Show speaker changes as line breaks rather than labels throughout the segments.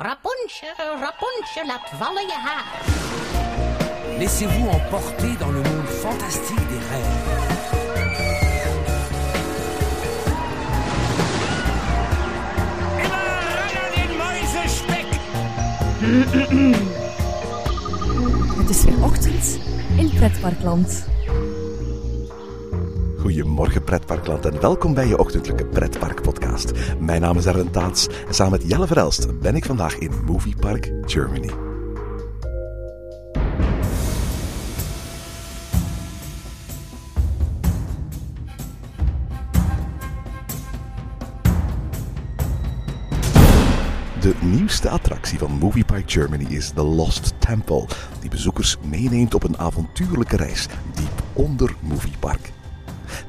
Rapunzel, Rapunzel, laat vallen je haar.
Laissez-vous emporter dans le monde fantastique des rêves.
Het is weer ochtend in Pretparkland.
Goedemorgen pretparkland en welkom bij je ochtendelijke pretparkpodcast. Mijn naam is Arlen Taats en samen met Jelle Verelst ben ik vandaag in Movie Park Germany. De nieuwste attractie van Movie Park Germany is The Lost Temple, die bezoekers meeneemt op een avontuurlijke reis diep onder Movie Park.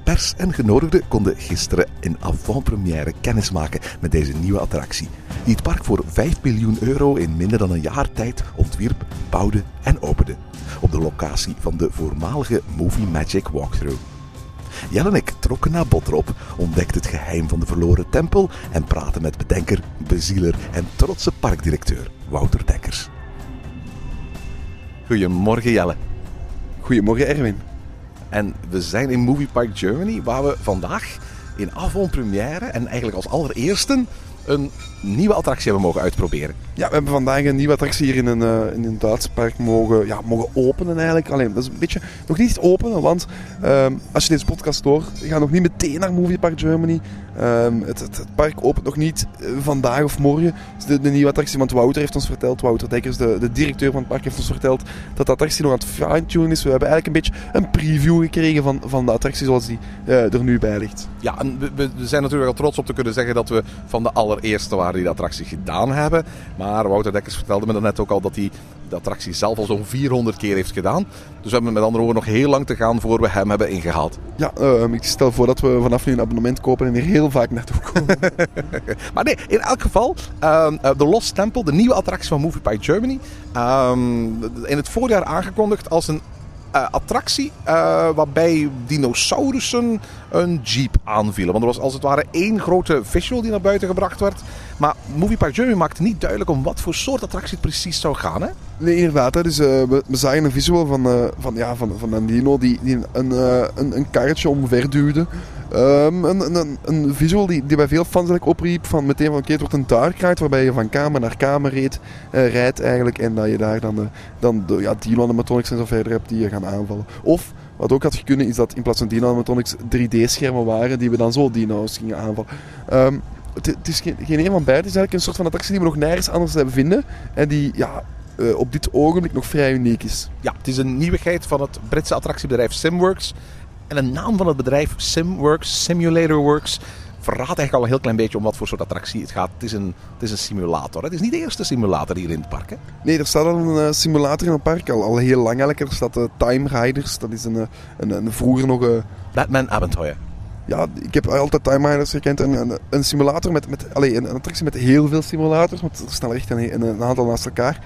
Pers en genodigden konden gisteren in avant-première kennismaken met deze nieuwe attractie, die het park voor 5 miljoen euro in minder dan een jaar tijd ontwierp, bouwde en opende, op de locatie van de voormalige Movie Magic Walkthrough. Jelle en ik trokken naar Botrop, ontdekten het geheim van de verloren tempel en praten met bedenker, bezieler en trotse parkdirecteur Wouter Dekkers. Goedemorgen Jelle.
Goedemorgen Erwin.
En we zijn in Movie Park Germany, waar we vandaag in avant-première en eigenlijk als allereerste een nieuwe attractie hebben mogen uitproberen.
Ja, we hebben vandaag een nieuwe attractie hier in een, eh, in een Duits park mogen, ja, mogen openen eigenlijk. Alleen, dat is een beetje nog niet openen, want ehm, als je deze podcast hoort, gaat nog niet meteen naar Movie Park Germany. Ehm, het, het, het park opent nog niet eh, vandaag of morgen. Dus de, de nieuwe attractie, want Wouter heeft ons verteld, Wouter Dekkers, de, de directeur van het park, heeft ons verteld dat de attractie nog aan het fine-tunen is. We hebben eigenlijk een beetje een preview gekregen van, van de attractie zoals die eh, er nu bij ligt.
Ja, we, we- zijn natuurlijk al trots op te kunnen zeggen dat we van de allereerste waren die de attractie gedaan hebben. Maar Wouter Dekkers vertelde me net ook al dat hij de attractie zelf al zo'n 400 keer heeft gedaan. Dus we hebben met andere woorden nog heel lang te gaan voor we hem hebben ingehaald.
Ja, ehm, ik stel voor dat we vanaf nu een abonnement kopen en hier heel vaak naartoe komen.
Maar nee, in elk geval, ehm, eh, de Lost Temple, de nieuwe attractie van Movie Park Germany. ehm, in het voorjaar aangekondigd als een eh, attractie eh, waarbij dinosaurussen een jeep aanvielen. Want er was als het ware één grote visual die naar buiten gebracht werd. Maar Movie Park maakte niet duidelijk om wat voor soort attractie het precies zou gaan. Hè?
Nee, inderdaad. Dus, eh, we, we zagen een visual van, van, ja, van, van een dino die, die een, een, een karretje omverduwde. Ehm, een, een, een, visual die, die bij veel fans eigenlijk opriep van meteen van oké, het wordt een dark ride waarbij je van kamer naar kamer reed, eh, rijdt eigenlijk en dat je daar dan, de, dan de ja, dino animatronics en zo verder hebt die je gaan aanvallen. Of wat ook had kunnen is dat in plaats van dino animatronics 3D-schermen waren die we dan zo dino's gingen aanvallen. Ehm, het, het is geen, geen een van beide. Het is eigenlijk een soort van attractie die we nog nergens anders hebben vinden. En die ja, eh, op dit ogenblik nog vrij uniek is.
Ja, het is een nieuwigheid van het Britse attractiebedrijf Simworks. En de naam van het bedrijf Simworks, Simulator Works, verraadt eigenlijk al een heel klein beetje om wat voor soort attractie het gaat. Het is een, het is een simulator. Het is niet de eerste simulator hier in het park. Hè?
Nee, er staat al een eh, simulator in het park, al, al heel lang eigenlijk. Er staat eh, Time Riders, dat is een, eh, een, een vroeger nog... eh,
Batman Abenteuer.
ja, ik heb altijd Time Riders gekend. Een, een, een simulator met, met allee, een, attractie met heel veel simulators, want er staan echt een aantal naast elkaar.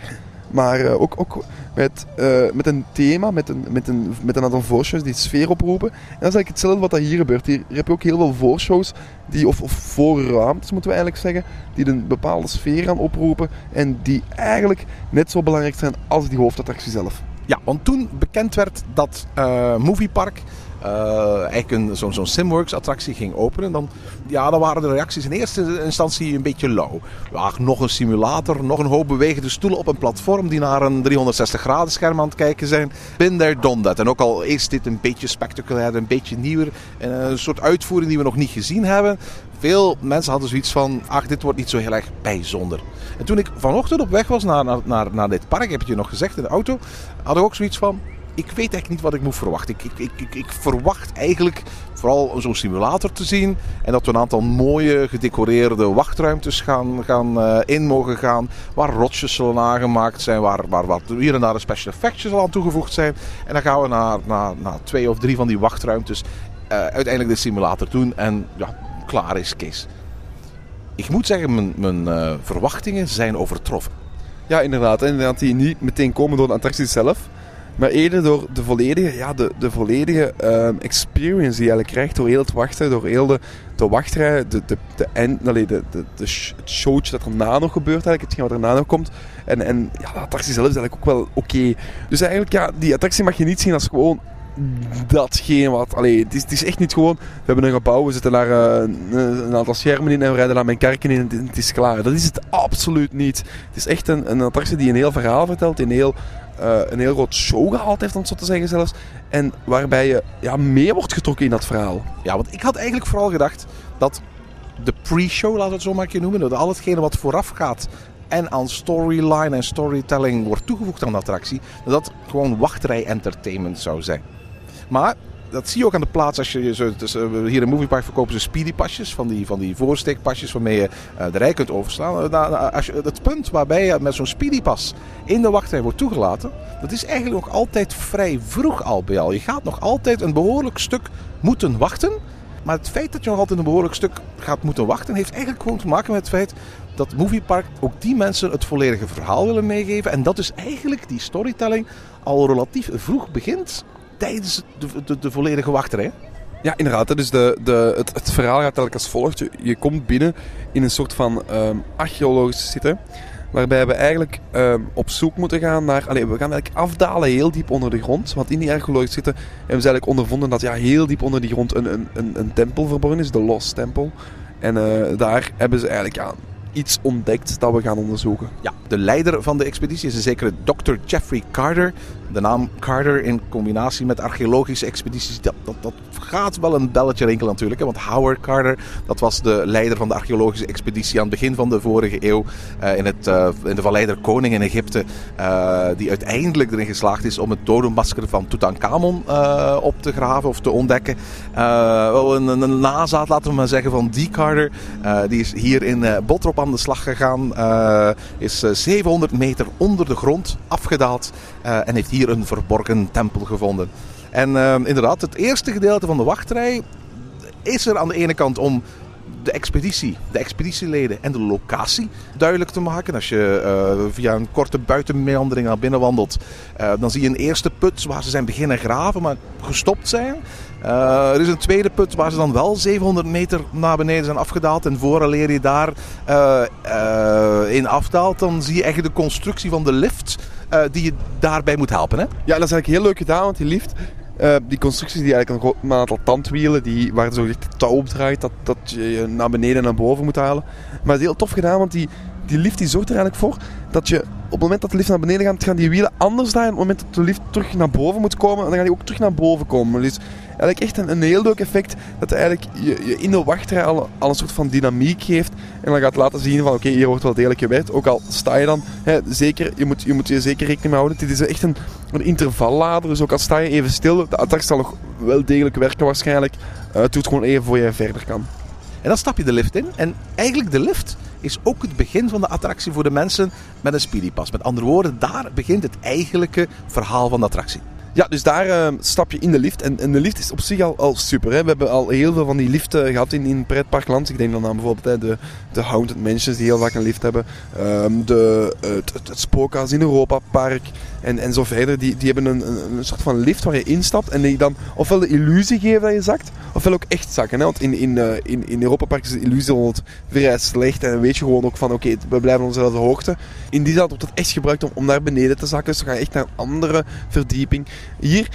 Maar eh, ook, ook met, eh, met een thema, met een, met, een, met een aantal voorshows die sfeer oproepen. En dat is eigenlijk hetzelfde wat dat hier gebeurt. Hier, heb je ook heel veel voorshows, die, of, of voorruimtes moeten we eigenlijk zeggen, die een bepaalde sfeer gaan oproepen. En die eigenlijk net zo belangrijk zijn als die hoofdattractie zelf.
Ja, want toen bekend werd dat eh Movie Eh, eigenlijk een, zo'n zo'n Simworks attractie ging openen, dan, ja, dan waren de reacties in eerste instantie een beetje lauw. Ja, nog een simulator, nog een hoop bewegende stoelen op een platform die naar een 360 graden scherm aan het kijken zijn. Been there, done that. En ook al is dit een beetje spectaculair, een beetje nieuwer, en een soort uitvoering die we nog niet gezien hebben. Veel mensen hadden zoiets van, ach, dit wordt niet zo heel erg bijzonder. En toen ik vanochtend op weg was naar, naar, naar, dit park, heb je nog gezegd in de auto, had ik ook zoiets van, ik weet eigenlijk niet wat ik moet verwachten. Ik, ik, ik, ik, verwacht eigenlijk vooral zo'n simulator te zien. En dat we een aantal mooie gedecoreerde wachtruimtes gaan, gaan, eh, in mogen gaan. Waar rotjes zullen aangemaakt zijn. Waar, waar wat hier en daar een special effectjes al aan toegevoegd zijn. En dan gaan we naar, naar, naar twee of drie van die wachtruimtes. eh, uiteindelijk de simulator doen. En ja, klaar is Kees. Ik moet zeggen, mijn, mijn eh, verwachtingen zijn overtroffen.
Ja, inderdaad. Inderdaad die niet meteen komen door de attractie zelf. Maar eerder door de volledige, ja, de, de volledige ehm, experience die je eigenlijk krijgt door heel het wachten, door heel de, de wachtrij, de, de, de, end, allee, de, de, het showtje dat erna nog gebeurt, eigenlijk, hetgeen wat erna nog komt. En, en ja, de attractie zelf is eigenlijk ook wel oké. Dus eigenlijk, ja, die attractie mag je niet zien als gewoon datgene wat... Allee, het is, het is echt niet gewoon... We hebben een gebouw, we zitten daar eh, een, aantal schermen in en we rijden daar mijn kerken in en het, is klaar. Dat is het absoluut niet. Het is echt een, een attractie die een heel verhaal vertelt, een heel, eh, een heel groot showgehaald heeft, om het zo te zeggen zelfs. En waarbij je ja, mee wordt getrokken in dat verhaal.
Ja, want ik had eigenlijk vooral gedacht dat de pre-show, laten we het zo maar een keer noemen, dat al hetgene wat vooraf gaat en aan storyline en storytelling wordt toegevoegd aan de attractie, dat dat gewoon wachtrij-entertainment zou zijn. Maar dat zie je ook aan de plaats als je zo, dus, eh, hier in Moviepark verkopen ze speedypasjes, van die, van die voorsteekpasjes waarmee je eh, de rij kunt overslaan. Eh, als het punt waarbij je met zo'n speedypas in de wachtrij wordt toegelaten, dat is eigenlijk nog altijd vrij vroeg al bij al. Je gaat nog altijd een behoorlijk stuk moeten wachten. Maar het feit dat je nog altijd een behoorlijk stuk gaat moeten wachten, heeft eigenlijk gewoon te maken met het feit dat Moviepark ook die mensen het volledige verhaal willen meegeven. En dat dus eigenlijk die storytelling al relatief vroeg begint tijdens de, de, de volledige wachtrij.
Ja, inderdaad. Dus de, de, het, het verhaal gaat eigenlijk als volgt. Je, je komt binnen in een soort van ehm archeologische site. Waarbij we eigenlijk ehm, op zoek moeten gaan naar... Allee, we gaan eigenlijk afdalen heel diep onder de grond. Want in die archeologische site hebben ze eigenlijk ondervonden dat ja, heel diep onder die grond een, een, een, een tempel verborgen is. De Lost Tempel. En eh, daar hebben ze eigenlijk ja, iets ontdekt dat we gaan onderzoeken.
Ja, de leider van de expeditie is een zekere Dr. Jeffrey Carter. De naam Carter in combinatie met archeologische expedities, dat, dat, dat gaat wel een belletje rinkelen natuurlijk. Want Howard Carter, dat was de leider van de archeologische expeditie aan het begin van de vorige eeuw eh, in, het, eh, in de Vallei der Koning in Egypte. eh, die uiteindelijk erin geslaagd is om het dodenmasker van Tutankhamon op te graven of te ontdekken. Wel een, een, nazaat, laten we maar zeggen, van die Carter. Die is hier in Botrop aan de slag gegaan. is eh, 700 meter onder de grond afgedaald. en heeft hier een verborgen tempel gevonden. En eh, inderdaad, het eerste gedeelte van de wachtrij is er aan de ene kant om de expeditie, de expeditieleden en de locatie duidelijk te maken. Als je eh, via een korte buitenmeandering naar binnen wandelt, eh, dan zie je een eerste put waar ze zijn beginnen graven, maar gestopt zijn. Eh, er is een tweede put waar ze dan wel 700 meter naar beneden zijn afgedaald. En vooraleer je daar in afdaalt, dan zie je eigenlijk de constructie van de lift die je daarbij moet helpen. Hè?
Ja, dat is eigenlijk heel leuk gedaan, want die lift, eh, die constructies die eigenlijk een, aantal tandwielen, die, waar zo echt touw op draait, dat, dat je naar beneden en naar boven moet halen. Maar het is heel tof gedaan, want die, die lift die zorgt er eigenlijk voor dat je op het moment dat de lift naar beneden gaat, gaan die wielen anders draaien. Op het moment dat de lift terug naar boven moet komen, dan gaan die ook terug naar boven komen. Dus eigenlijk echt een, een heel leuk effect dat eigenlijk je, je in de wachtrij al, al een soort van dynamiek geeft. En dan gaat laten zien van oké, hier wordt wel degelijk gewerkt. Ook al sta je dan, hè, zeker, je moet, je moet je zeker rekening mee houden. Dit is echt een, een intervallader, dus ook al sta je even stil, de attractie zal nog wel degelijk werken waarschijnlijk. Eh, het doet gewoon even voor je verder kan.
En dan stap je de lift in. En eigenlijk de lift is ook het begin van de attractie voor de mensen met een speedypas. Met andere woorden, daar begint het eigenlijke verhaal van de attractie.
Ja, dus daar eh, stap je in de lift. En, en de lift is op zich al, al super. Hè. We hebben al heel veel van die liften gehad in, in pretparkland. Ik denk dan aan bijvoorbeeld hè, de, de Haunted Mansions die heel vaak een lift hebben. Ehm, de, het, het, in Europa Park. En, en zo verder. Die, die hebben een, een, een soort van lift waar je instapt. En die dan ofwel de illusie geven dat je zakt. Ofwel ook echt zakken. Hè. Want in, in, eh, in, in Europa Park is de illusie altijd vrij slecht. En dan weet je gewoon ook van oké, we blijven op dezelfde hoogte. In die zaal wordt het echt gebruikt om, om naar beneden te zakken. Dus dan ga echt naar een andere verdieping. Hier,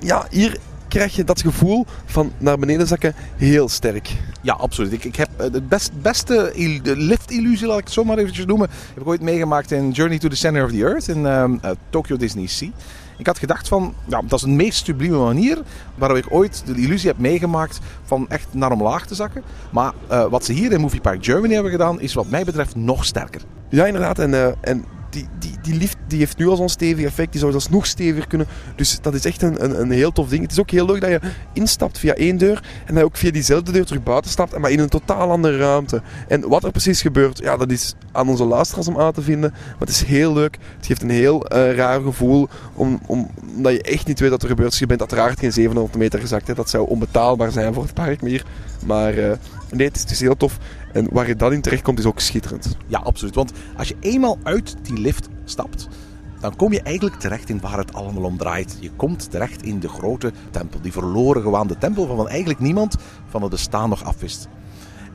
ja, hier krijg je dat gevoel van naar beneden zakken heel sterk.
Ja, absoluut. Ik, ik heb eh, de best, beste lift-illusie, laat ik het zo maar eventjes noemen, heb ik ooit meegemaakt in Journey to the Center of the Earth in ehm, eh, Tokyo Disney Sea. Ik had gedacht van, ja, dat is de meest sublieme manier waarop ik ooit de illusie heb meegemaakt van echt naar omlaag te zakken. Maar eh, wat ze hier in Movie Park Germany hebben gedaan, is wat mij betreft nog sterker.
Ja, inderdaad. En, en die, die, die lift die heeft nu al zo'n stevig effect. Die zou zelfs nog steviger kunnen. Dus dat is echt een, een, een heel tof ding. Het is ook heel leuk dat je instapt via één deur. En dat je ook via diezelfde deur terug buiten stapt. Maar in een totaal andere ruimte. En wat er precies gebeurt, ja, dat is aan onze luisteraars om aan te vinden. Maar het is heel leuk. Het geeft een heel eh, raar gevoel. Om, om, omdat je echt niet weet wat er gebeurt. Dus je bent uiteraard geen 700 meter gezakt. Hè. Dat zou onbetaalbaar zijn voor het park meer. Maar eh, nee, het is, het is heel tof. En waar je dan in terecht komt is ook schitterend.
Ja, absoluut. Want als je eenmaal uit die lift stapt, dan kom je eigenlijk terecht in waar het allemaal om draait. Je komt terecht in de grote tempel, die verloren gewaande tempel waarvan eigenlijk niemand van het bestaan nog afwist.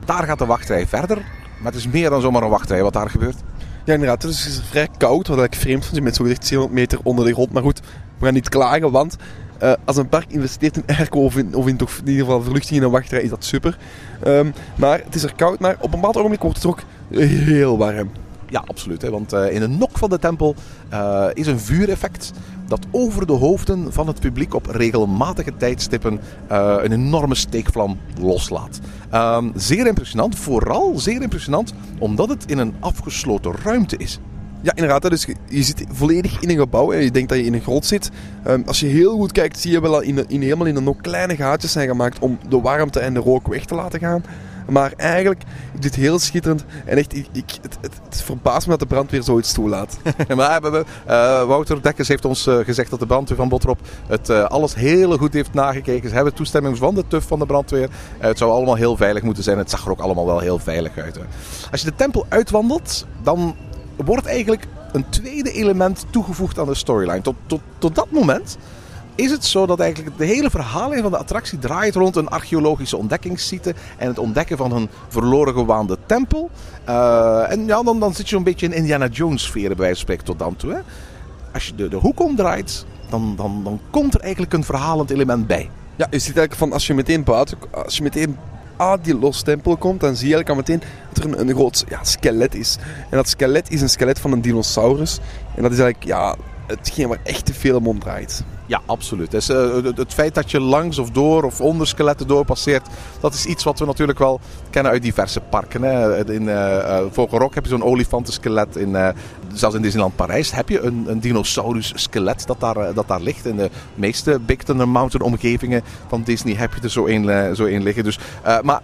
Daar gaat de wachtrij verder, maar het is meer dan zomaar een wachtrij wat daar gebeurt.
Ja, inderdaad. Dus het is vrij koud, wat ik vreemd vond. Je bent zo gezegd 700 meter onder de grond. Maar goed, we gaan niet klagen, want eh, als een park investeert in airco of in, toch in ieder geval verluchting in een wachtrij, is dat super. Ehm, maar het is er koud, maar op een bepaald ogenblik wordt het ook heel warm.
Ja, absoluut. Hè, want eh, in een nok van de tempel eh, is een vuureffect dat over de hoofden van het publiek op regelmatige tijdstippen een enorme steekvlam loslaat. Ehm, zeer impressionant, vooral zeer impressionant omdat het in een afgesloten ruimte is.
Ja, inderdaad. Dus je, zit volledig in een gebouw en je denkt dat je in een grot zit. Ehm, als je heel goed kijkt, zie je wel in, in, helemaal in een nok kleine gaatjes zijn gemaakt om de warmte en de rook weg te laten gaan. Maar eigenlijk is dit heel schitterend. En echt, ik, het, het, verbaast me dat de brandweer zoiets toelaat.
maar we, eh, Wouter Dekkers heeft ons eh, gezegd dat de brandweer van Botrop het eh, alles heel goed heeft nagekeken. Ze hebben toestemming van de TUF van de brandweer. Het zou allemaal heel veilig moeten zijn. Het zag er ook allemaal wel heel veilig uit. Hè. Als je de tempel uitwandelt, dan wordt eigenlijk een tweede element toegevoegd aan de storyline. Tot, tot, tot dat moment is het zo dat eigenlijk de hele verhaling van de attractie draait rond een archeologische ontdekkingssite en het ontdekken van een verloren gewaande tempel. Eh, en ja, dan, dan zit je een beetje in Indiana Jones sfeer bij wijze van spreken tot dan toe. Als je de, de hoek omdraait, dan, dan, dan komt er eigenlijk een verhalend element bij.
Ja, je ziet eigenlijk van als je meteen buiten, als je meteen aan die los tempel komt, dan zie je eigenlijk al meteen dat er een, een groot ja, skelet is. En dat skelet is een skelet van een dinosaurus. En dat is eigenlijk ja, hetgeen waar echt de film om draait.
Ja, absoluut. Dus, eh, het, feit dat je langs of door of onder skeletten doorpasseert, dat is iets wat we natuurlijk wel kennen uit diverse parken. Hè. In uh, uh, Vogelrok heb je zo'n olifantenskelet. In, zelfs in Disneyland Parijs heb je een, een dinosaurus-skelet dat daar, uh, dat daar ligt. In de meeste Big Thunder Mountain omgevingen van Disney heb je er zo één uh, zo één liggen. Dus, uh, maar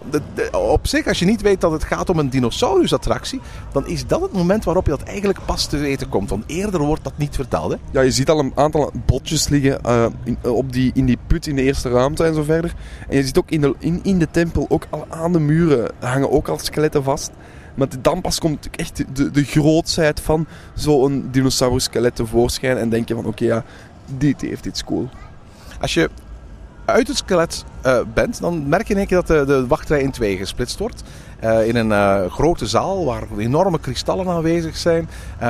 op zich, als je niet weet dat het gaat om een dinosaurus-attractie, dan is dat het moment waarop je dat eigenlijk pas te weten komt. Want eerder wordt dat niet verteld. Hè?
Ja, je ziet al een aantal botjes liggen in, op die, in die put in de eerste ruimte en zo verder. En je ziet ook in de, in, in de tempel, ook al aan de muren, hangen ook al skeletten vast. Maar dan pas komt echt de, de van zo'n dinosaurus-skelet tevoorschijn. En denk je van, oké, ja, dit heeft iets cool.
Als je uit het skelet uh, bent, dan merk je in één keer dat de, de wachtrij in twee gesplitst wordt. Uh, in een uh, grote zaal waar enorme kristallen aanwezig zijn,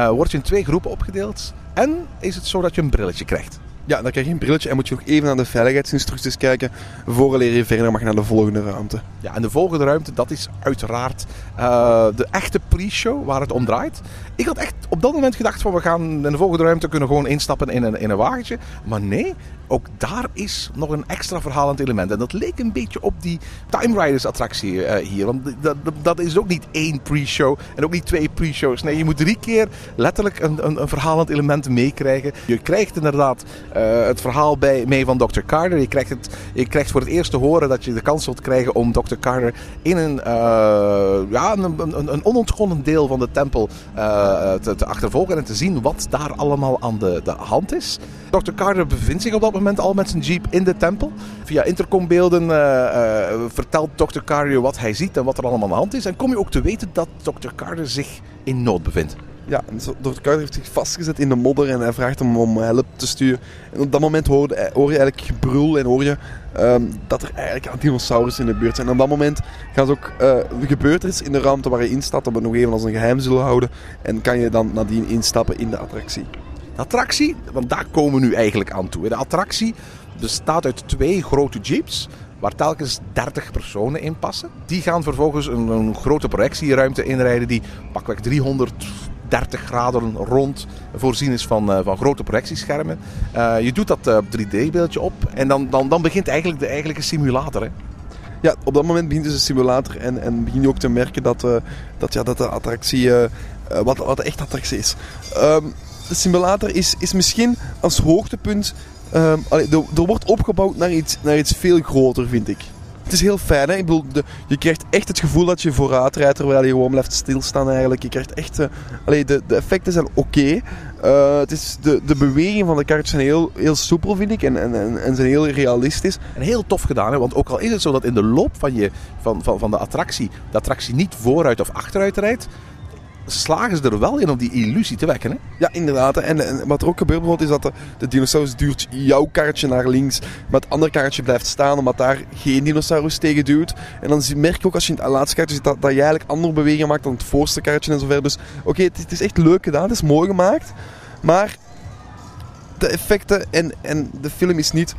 word je in twee groepen opgedeeld. En is het zo dat je een brilletje krijgt.
Ja, dan krijg je een brilletje en moet je nog even naar de veiligheidsinstructies kijken voordat je verder mag naar de volgende ruimte.
Ja, en de volgende ruimte, dat is uiteraard uh, de echte pre-show waar het om draait. Ik had echt op dat moment gedacht van we gaan in de volgende ruimte kunnen gewoon instappen in een, in een wagentje. Maar nee, ook daar is nog een extra verhalend element. En dat leek een beetje op die Time Riders attractie uh, hier. Want dat, dat, is ook niet één pre-show en ook niet twee pre-shows. Nee, je moet drie keer letterlijk een, een, een verhalend element meekrijgen. Je krijgt inderdaad uh, het verhaal bij, mee van Dr. Carter. Je krijgt, het, je krijgt voor het eerst te horen dat je de kans zult krijgen om Dr. Carter in een, uh, ja, een, een, onontgonnen deel van de tempel te, te, achtervolgen en te zien wat daar allemaal aan de, de hand is. Dr. Carter bevindt zich op dat moment al met zijn jeep in de tempel. Via intercombeelden vertelt Dr. Carter wat hij ziet en wat er allemaal aan de hand is. En kom je ook te weten dat Dr. Carter zich in nood bevindt.
Ja, Dr. Carter heeft zich vastgezet in de modder en hij vraagt hem om hulp te sturen. En op dat moment hoor, hoor je eigenlijk gebrul en hoor je um, dat er eigenlijk aan dinosaurussen in de buurt zijn. En op dat moment gaan ze ook, uh, gebeurt er in de ruimte waar je instapt, dat we nog even als een geheim zullen houden. En kan je dan nadien instappen in de attractie.
De attractie, want daar komen we nu eigenlijk aan toe. De attractie bestaat uit twee grote jeeps waar telkens 30 personen in passen. Die gaan vervolgens een, een grote projectieruimte inrijden die pakweg 330 graden rond voorzien is van, uh, van grote projectieschermen. Uh, je doet dat uh, 3D-beeldje op en dan, dan, dan begint eigenlijk de eigenlijke simulator. Hè?
Ja, op dat moment begint dus de simulator en, en begin je ook te merken dat, uh, dat, ja, dat de attractie, wat, wat de echte attractie is. Um, de simulator is, is misschien als hoogtepunt Um, allee, er, er, wordt opgebouwd naar iets, naar iets veel groter, vind ik. Het is heel fijn? Ik bedoel, je krijgt echt het gevoel dat je vooruit rijdt terwijl je gewoon blijft stilstaan eigenlijk. Je krijgt echt... Allee, de, de effecten zijn oké. Uh, het is de, de bewegingen van de kaartjes zijn heel, heel soepel, vind ik. En, en, en zijn heel realistisch.
En heel tof gedaan, hè? want ook al is het zo dat in de loop van, je, van, van, van de attractie... de attractie niet vooruit of achteruit rijdt... slagen ze er wel in om die illusie te wekken. Hè?
Ja, inderdaad. En, en wat er ook gebeurt bijvoorbeeld is dat de, de dinosaurus duurt jouw kaartje naar links, maar het andere kaartje blijft staan omdat daar geen dinosaurus tegen duwt. En dan merk je ook als je in het laatste kaartje zit dat, dat je eigenlijk andere bewegingen maakt dan het voorste kaartje en zover. Dus oké, het, het is echt leuk gedaan, het is mooi gemaakt, maar de effecten en, en de film is niet 100%.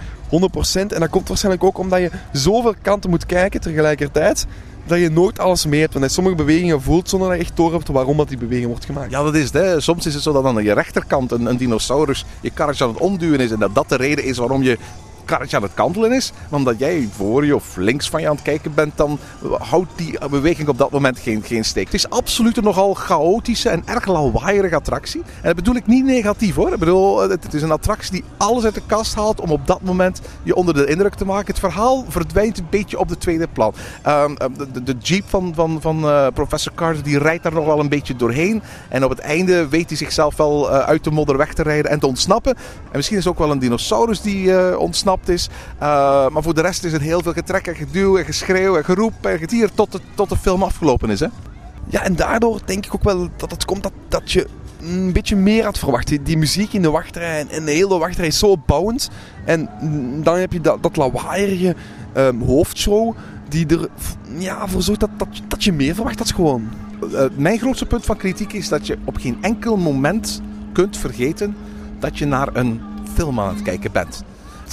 En dat komt waarschijnlijk ook omdat je zoveel kanten moet kijken tegelijkertijd. Dat je nooit alles mee hebt. Want je sommige bewegingen voelt zonder dat je echt door hebt waarom dat die beweging wordt gemaakt.
Ja, dat is het. Hè. Soms is het zo dat aan je rechterkant een, een dinosaurus je karretje aan het omduwen is. En dat dat de reden is waarom je karretje aan het kantelen is. Maar omdat jij voor je of links van je aan het kijken bent, dan houdt die beweging op dat moment geen, geen steek. Het is absoluut een nogal chaotische en erg lawaaierige attractie. En dat bedoel ik niet negatief hoor. Ik bedoel, het is een attractie die alles uit de kast haalt om op dat moment je onder de indruk te maken. Het verhaal verdwijnt een beetje op de tweede plan. Ehm, de, de, jeep van, van, van eh, professor Carter die rijdt daar nog wel een beetje doorheen. En op het einde weet hij zichzelf wel eh, uit de modder weg te rijden en te ontsnappen. En misschien is ook wel een dinosaurus die eh, ontsnapt is. Uh, maar voor de rest is het heel veel getrek en geduw en geschreeuw en geroep en getier tot de, tot de film afgelopen is. Hè?
Ja, en daardoor denk ik ook wel dat het komt dat, dat je een beetje meer had verwacht. Die, die muziek in de wachtrij en, en de hele wachtrij is zo opbouwend. En dan heb je dat, dat lawaaierige um, hoofdshow die er ja, voor zorgt dat, dat, dat je meer verwacht. Dat is gewoon...
Uh, mijn grootste punt van kritiek is dat je op geen enkel moment kunt vergeten dat je naar een film aan het kijken bent.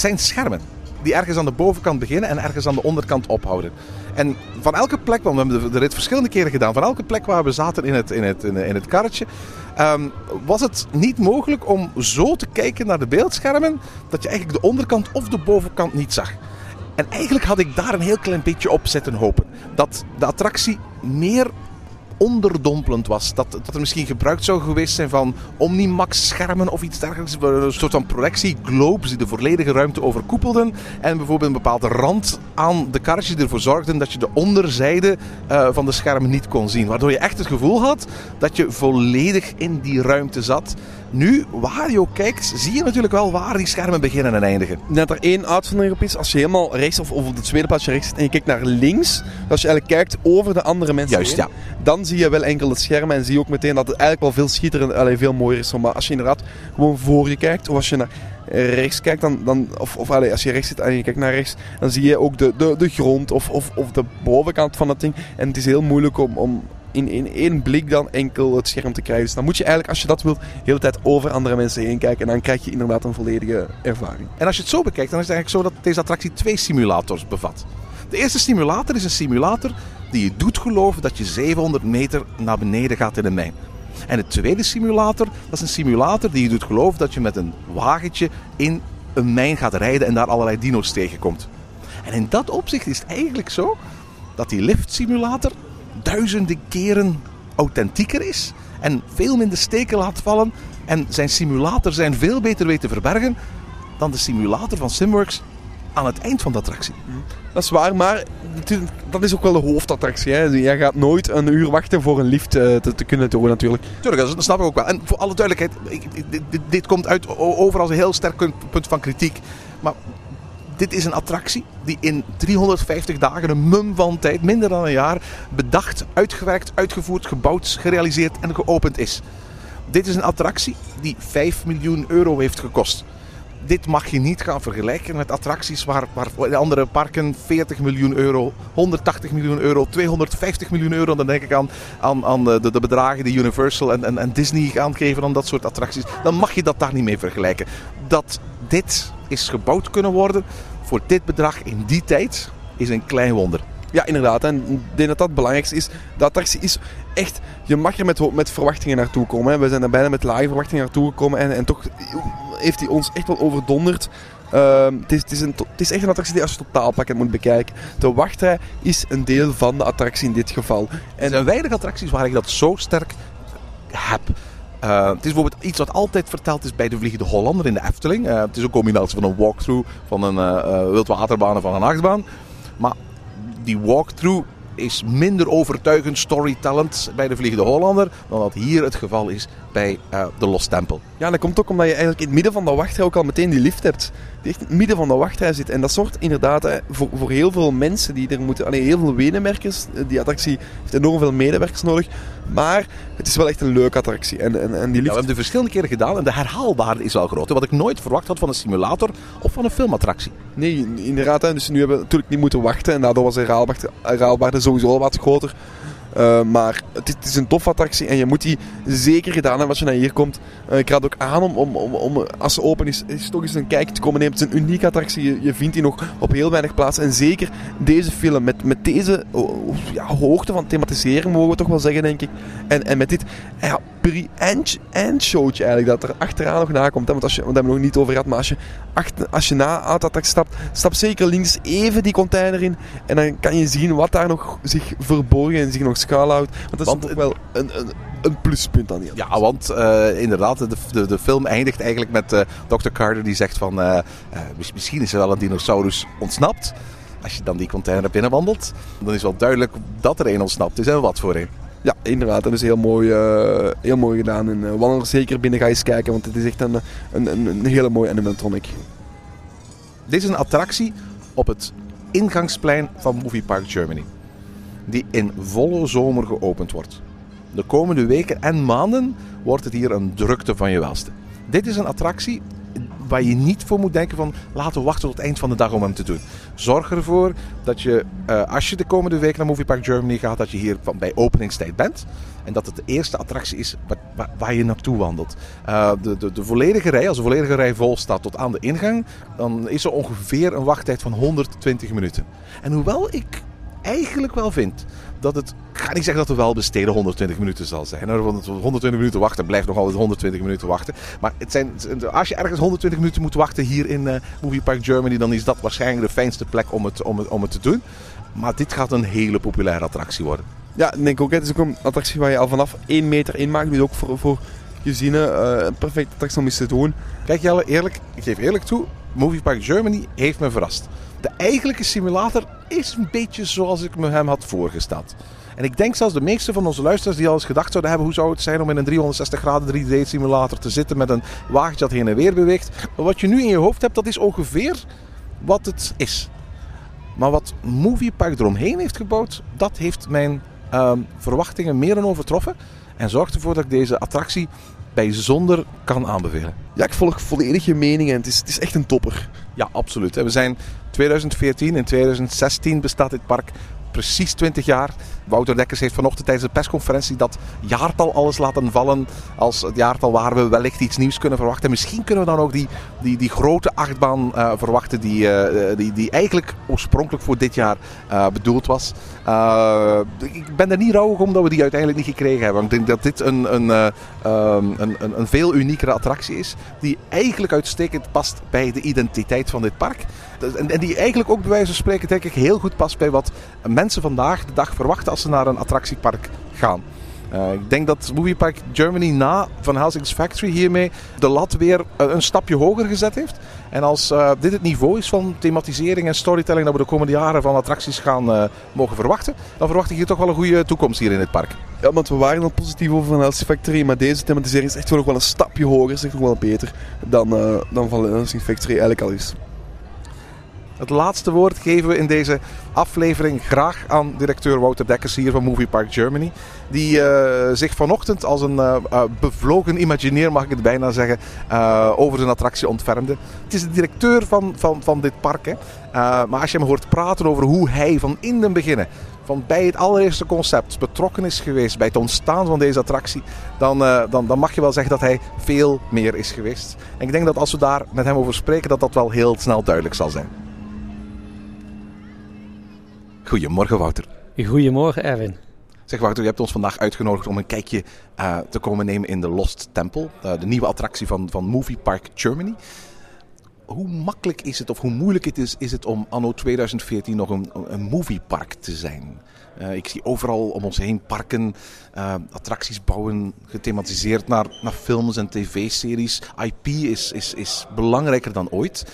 Zijn schermen die ergens aan de bovenkant beginnen en ergens aan de onderkant ophouden. En van elke plek, want we hebben de rit verschillende keren gedaan, van elke plek waar we zaten in het, in het, in het karretje, um, was het niet mogelijk om zo te kijken naar de beeldschermen dat je eigenlijk de onderkant of de bovenkant niet zag. En eigenlijk had ik daar een heel klein beetje op zitten hopen. Dat de attractie meer onderdompelend was. Dat, dat er misschien gebruikt zou geweest zijn van Omnimax schermen of iets dergelijks. Een soort van projectie globes die de volledige ruimte overkoepelden. En bijvoorbeeld een bepaalde rand aan de karretjes die ervoor zorgden dat je de onderzijde uh, van de schermen niet kon zien. Waardoor je echt het gevoel had dat je volledig in die ruimte zat. Nu, waar je ook kijkt, zie je natuurlijk wel waar die schermen beginnen en eindigen.
Net er één uitzondering op is, als je helemaal rechts of, of op het tweede plaatsje rechts zit en je kijkt naar links, als je eigenlijk kijkt over de andere mensen
Juist,
heen,
ja.
dan zie je wel enkel het scherm en zie je ook meteen dat het eigenlijk wel veel schitterend, allee, veel mooier is. Maar als je inderdaad gewoon voor je kijkt, of als je naar rechts kijkt, dan, dan, of, of als je rechts zit en je kijkt naar rechts, dan zie je ook de, de, de grond of, of, of de bovenkant van het ding. En het is heel moeilijk om, om in, in één blik dan enkel het scherm te krijgen. Dus dan moet je eigenlijk, als je dat wilt, de hele tijd over andere mensen heen kijken. En dan krijg je inderdaad een volledige ervaring.
En als je het zo bekijkt, dan is het eigenlijk zo dat deze attractie twee simulators bevat. De eerste simulator is een simulator die je doet geloven dat je 700 meter naar beneden gaat in een mijn. En de tweede simulator, dat is een simulator die je doet geloven dat je met een wagentje in een mijn gaat rijden en daar allerlei dino's tegenkomt. En in dat opzicht is het eigenlijk zo dat die liftsimulator duizenden keren authentieker is en veel minder steken laat vallen en zijn simulator zijn veel beter weet te verbergen dan de simulator van Simworks aan het eind van de attractie.
Dat is waar, maar dat is ook wel de hoofdattractie. Hè? Jij gaat nooit een uur wachten voor een lift te, te kunnen doen natuurlijk.
Tuurlijk, dat snap ik ook wel. En voor alle duidelijkheid, dit, dit, komt uit over als een heel sterk punt van kritiek. Maar dit is een attractie die in 350 dagen, een mum van tijd, minder dan een jaar, bedacht, uitgewerkt, uitgevoerd, gebouwd, gerealiseerd en geopend is. Dit is een attractie die 5 miljoen euro heeft gekost. Dit mag je niet gaan vergelijken met attracties waar, waar andere parken 40 miljoen euro, 180 miljoen euro, 250 miljoen euro. Dan denk ik aan, aan, aan de, de bedragen die Universal en, en, en Disney aangeven aan dat soort attracties. Dan mag je dat daar niet mee vergelijken. Dat dit is gebouwd kunnen worden voor dit bedrag in die tijd is een klein wonder.
Ja, inderdaad. En ik denk dat dat het belangrijkste is. De attractie is echt... Je mag er met, met verwachtingen naartoe komen. Hè. We zijn er bijna met lage verwachtingen naartoe gekomen. En, en toch heeft hij ons echt wel overdonderd. Uh, het, is, het, is een, het is echt een attractie die als je totaalpakket moet bekijken. De wachtrij is een deel van de attractie in dit geval.
En er zijn weinig attracties waar ik dat zo sterk heb. Uh, het is bijvoorbeeld iets wat altijd verteld is bij de Vliegende Hollander in de Efteling. Uh, het is een combinatie van een walkthrough, van een uh, wildwaterbaan en van een achtbaan. Maar die walkthrough is minder overtuigend storytellend bij de Vliegende Hollander dan dat hier het geval is bij eh, de Lost Temple.
Ja, dat komt ook omdat je eigenlijk in het midden van de wachtrij ook al meteen die lift hebt. Die echt in het midden van de wachtrij zit. En dat zorgt inderdaad hè, voor, voor heel veel mensen die er moeten... Allee, heel veel medewerkers. Die attractie heeft enorm veel medewerkers nodig. Maar het is wel echt een leuke attractie. En, en, en die
Ja,
lift...
we hebben het verschillende keren gedaan en de herhaalbaarde is wel groot. Wat ik nooit verwacht had van een simulator of van een filmattractie.
Nee, inderdaad. Hè. Dus nu hebben we natuurlijk niet moeten wachten. En daardoor was de herhaalbaarde sowieso al wat groter. Uh, maar het is, een tof attractie en je moet die zeker gedaan hebben als je naar hier komt. Uh, ik raad ook aan om, om, om, als ze open is, toch eens een kijkje te komen nemen. Het een unieke attractie. Je, vindt die nog op heel weinig plaatsen. En zeker deze film met, met deze ja, hoogte van thematisering, mogen we toch wel zeggen, denk ik. En, en met dit ja, pre-end showtje eigenlijk, dat er achteraan nog nakomt. Hè? Want als je, want daar hebben we nog niet over gehad, maar als je, achter, als je na attractie stapt, stap zeker links even die container in. En dan kan je zien wat daar nog zich verborgen en zich nog schuilhoudt. Want dat is
Want-
toch wel een, een, een pluspunt aan die
Ja, want eh, inderdaad, de, de, de film eindigt eigenlijk met eh Dr. Carter die zegt van... eh, eh, mis- misschien is er wel een dinosaurus ontsnapt. Als je dan die container binnenwandelt, dan is wel duidelijk dat er een ontsnapt is en wat voor een.
Ja, inderdaad. Dat is heel mooi, eh, heel mooi gedaan. En wandel zeker binnen, ga eens kijken, want het is echt een, een, een, een hele mooie animatronic.
Dit is een attractie op het ingangsplein van Movie Park Germany. Die in volle zomer geopend wordt. De komende weken en maanden wordt het hier een drukte van je welste. Dit is een attractie waar je niet voor moet denken van laten we wachten tot het eind van de dag om hem te doen. Zorg ervoor dat je, eh, als je de komende week naar Movie Park Germany gaat, dat je hier bij openingstijd bent. En dat het de eerste attractie is waar, waar, waar je naartoe wandelt. Eh, de, de, de volledige rij, als de volledige rij vol staat tot aan de ingang, dan is er ongeveer een wachttijd van 120 minuten. En hoewel ik eigenlijk wel vind dat het, ik ga niet zeggen dat het wel besteden 120 minuten zal zijn. hoor, Want 120 minuten wachten blijft nog altijd 120 minuten wachten. Maar het zijn, als je ergens 120 minuten moet wachten hier in eh, Movie Park Germany, dan is dat waarschijnlijk de fijnste plek om het, om, het, om het te doen. Maar dit gaat een hele populaire attractie worden.
Ja, ik denk ook. Het is ook een attractie waar je al vanaf 1 meter in maakt. Dus ook voor, voor gezinnen eh, een perfecte attractie om eens te doen.
Kijk Jelle, eerlijk, ik geef eerlijk toe, Movie Park Germany heeft me verrast. De eigenlijke simulator is een beetje zoals ik me hem had voorgesteld. En ik denk zelfs de meeste van onze luisteraars die al eens gedacht zouden hebben hoe zou het zijn om in een 360 graden 3D simulator te zitten met een wagentje dat heen en weer beweegt. Maar wat je nu in je hoofd hebt, dat is ongeveer wat het is. Maar wat Movie Park eromheen heeft gebouwd, dat heeft mijn ehm, verwachtingen meer dan overtroffen. En zorgt ervoor dat ik deze attractie bijzonder kan aanbevelen.
Ja, ik volg volledig je mening en het is, het is echt een topper.
Ja, absoluut. We zijn 2014 en 2016 bestaat dit park precies 20 jaar. Wouter Dekkers heeft vanochtend tijdens de persconferentie dat jaartal alles laten vallen. Als het jaartal waar we wellicht iets nieuws kunnen verwachten. Misschien kunnen we dan ook die, die, die grote achtbaan eh, verwachten die, eh, die, die eigenlijk oorspronkelijk voor dit jaar eh, bedoeld was. Ik ben er niet rouwig om dat we die uiteindelijk niet gekregen hebben. Want ik denk dat dit een, een, eh, ehm, een, een, een veel uniekere attractie is. Die eigenlijk uitstekend past bij de identiteit van dit park. En, en die eigenlijk ook bij wijze van spreken denk ik heel goed past bij wat mensen vandaag de dag verwachten als ze naar een attractiepark gaan. Eh, ik denk dat Movie Park Germany na Van Helsing's Factory hiermee de lat weer eh, een stapje hoger gezet heeft. En als eh, dit het niveau is van thematisering en storytelling dat we de komende jaren van attracties gaan mogen verwachten, dan verwacht ik hier toch wel een goede toekomst hier in het park.
Ja, want we waren al positief over Van Helsing Factory, maar deze thematisering is echt wel nog wel een stapje hoger, is echt nog wel beter dan, dan Van Helsing Factory eigenlijk al is.
Het laatste woord geven we in deze aflevering graag aan directeur Wouter Dekkers hier van Movie Park Germany. Die eh, zich vanochtend als een eh, eh, bevlogen imagineer, mag ik het bijna zeggen, over zijn attractie ontfermde. Het is de directeur van, van, van dit park. Hè. Maar als je hem hoort praten over hoe hij van in den beginnen, van bij het allereerste concept, betrokken is geweest bij het ontstaan van deze attractie, dan, dan, dan mag je wel zeggen dat hij veel meer is geweest. En ik denk dat als we daar met hem over spreken, dat dat wel heel snel duidelijk zal zijn. Goedemorgen Wouter.
Goedemorgen, Erwin.
Zeg Wouter, je hebt ons vandaag uitgenodigd om een kijkje eh, te komen nemen in de Lost Temple. eh, de nieuwe attractie van, van Movie Park Germany. Hoe makkelijk is het of hoe moeilijk het is, is het om anno 2014 nog een, een moviepark te zijn? Eh, ik zie overal om ons heen parken, attracties bouwen, gethematiseerd naar, naar films en tv-series. IP is, is, is belangrijker dan ooit.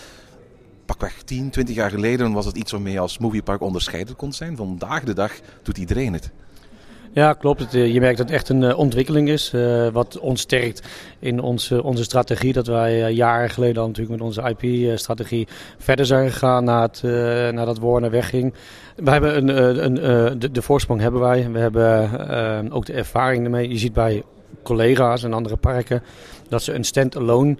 Pakweg 10, 20 jaar geleden was het iets waarmee je als moviepark onderscheiden kon zijn. Vandaag de dag doet iedereen het.
Ja, klopt. Eh, je merkt dat het echt een eh, ontwikkeling is. eh, wat ons sterkt in onze, onze strategie. Dat wij jaren geleden al natuurlijk met onze IP-strategie verder zijn gegaan na het, nadat Warner wegging. We hebben een, een, de, de voorsprong hebben wij. We hebben ook de ervaring ermee. Je ziet bij collega's en andere parken dat ze een stand-alone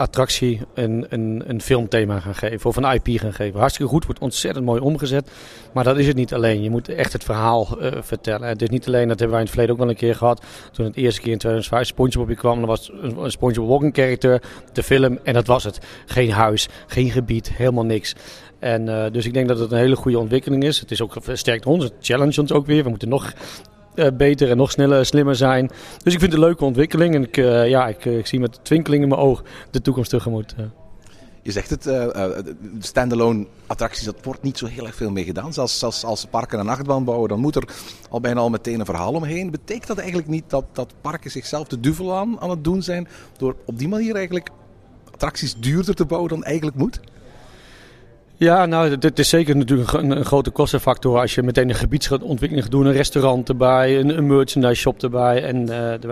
attractie een, een, een filmthema gaan geven of een IP gaan geven. Hartstikke goed, wordt ontzettend mooi omgezet. Maar dat is het niet alleen. Je moet echt het verhaal eh, vertellen. Het is niet alleen, dat hebben wij in het verleden ook wel een keer gehad. Toen het eerste keer in 2005 SpongeBob kwam, dan was een, SpongeBob walking character, de film en dat was het. Geen huis, geen gebied, helemaal niks. En eh, dus ik denk dat het een hele goede ontwikkeling is. Het is ook versterkt ons, het challenge ons ook weer. We moeten nog eh, beter en nog sneller, slimmer zijn. Dus ik vind het een leuke ontwikkeling en ik, eh, ja, ik, ik zie met twinkeling in mijn oog de toekomst tegemoet. eh.
Je zegt het, eh, eh, de standalone attracties, dat wordt niet zo heel erg veel mee gedaan. Zelfs, als ze parken een achtbaan bouwen, dan moet er al bijna al meteen een verhaal omheen. Betekent dat eigenlijk niet dat, dat parken zichzelf de duvel aan, aan het doen zijn door op die manier eigenlijk attracties duurder te bouwen dan eigenlijk moet?
Ja, nou, dit is zeker natuurlijk een, grote kostenfactor als je meteen een gebiedsontwikkeling gaat doen, een restaurant erbij, een, een merchandise shop erbij. En, eh.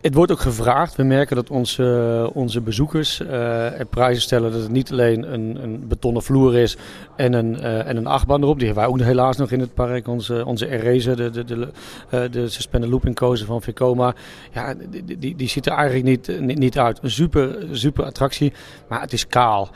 Het wordt ook gevraagd. We merken dat onze, onze bezoekers er prijzen stellen dat het niet alleen een, een betonnen vloer is en een, eh, en een achtbaan erop. Die hebben wij ook helaas nog in het park. Onze, onze de, de, de, de suspended looping coaster van Vekoma. Ja, die, die, ziet er eigenlijk niet, niet, niet uit. Een super, super attractie, maar het is kaal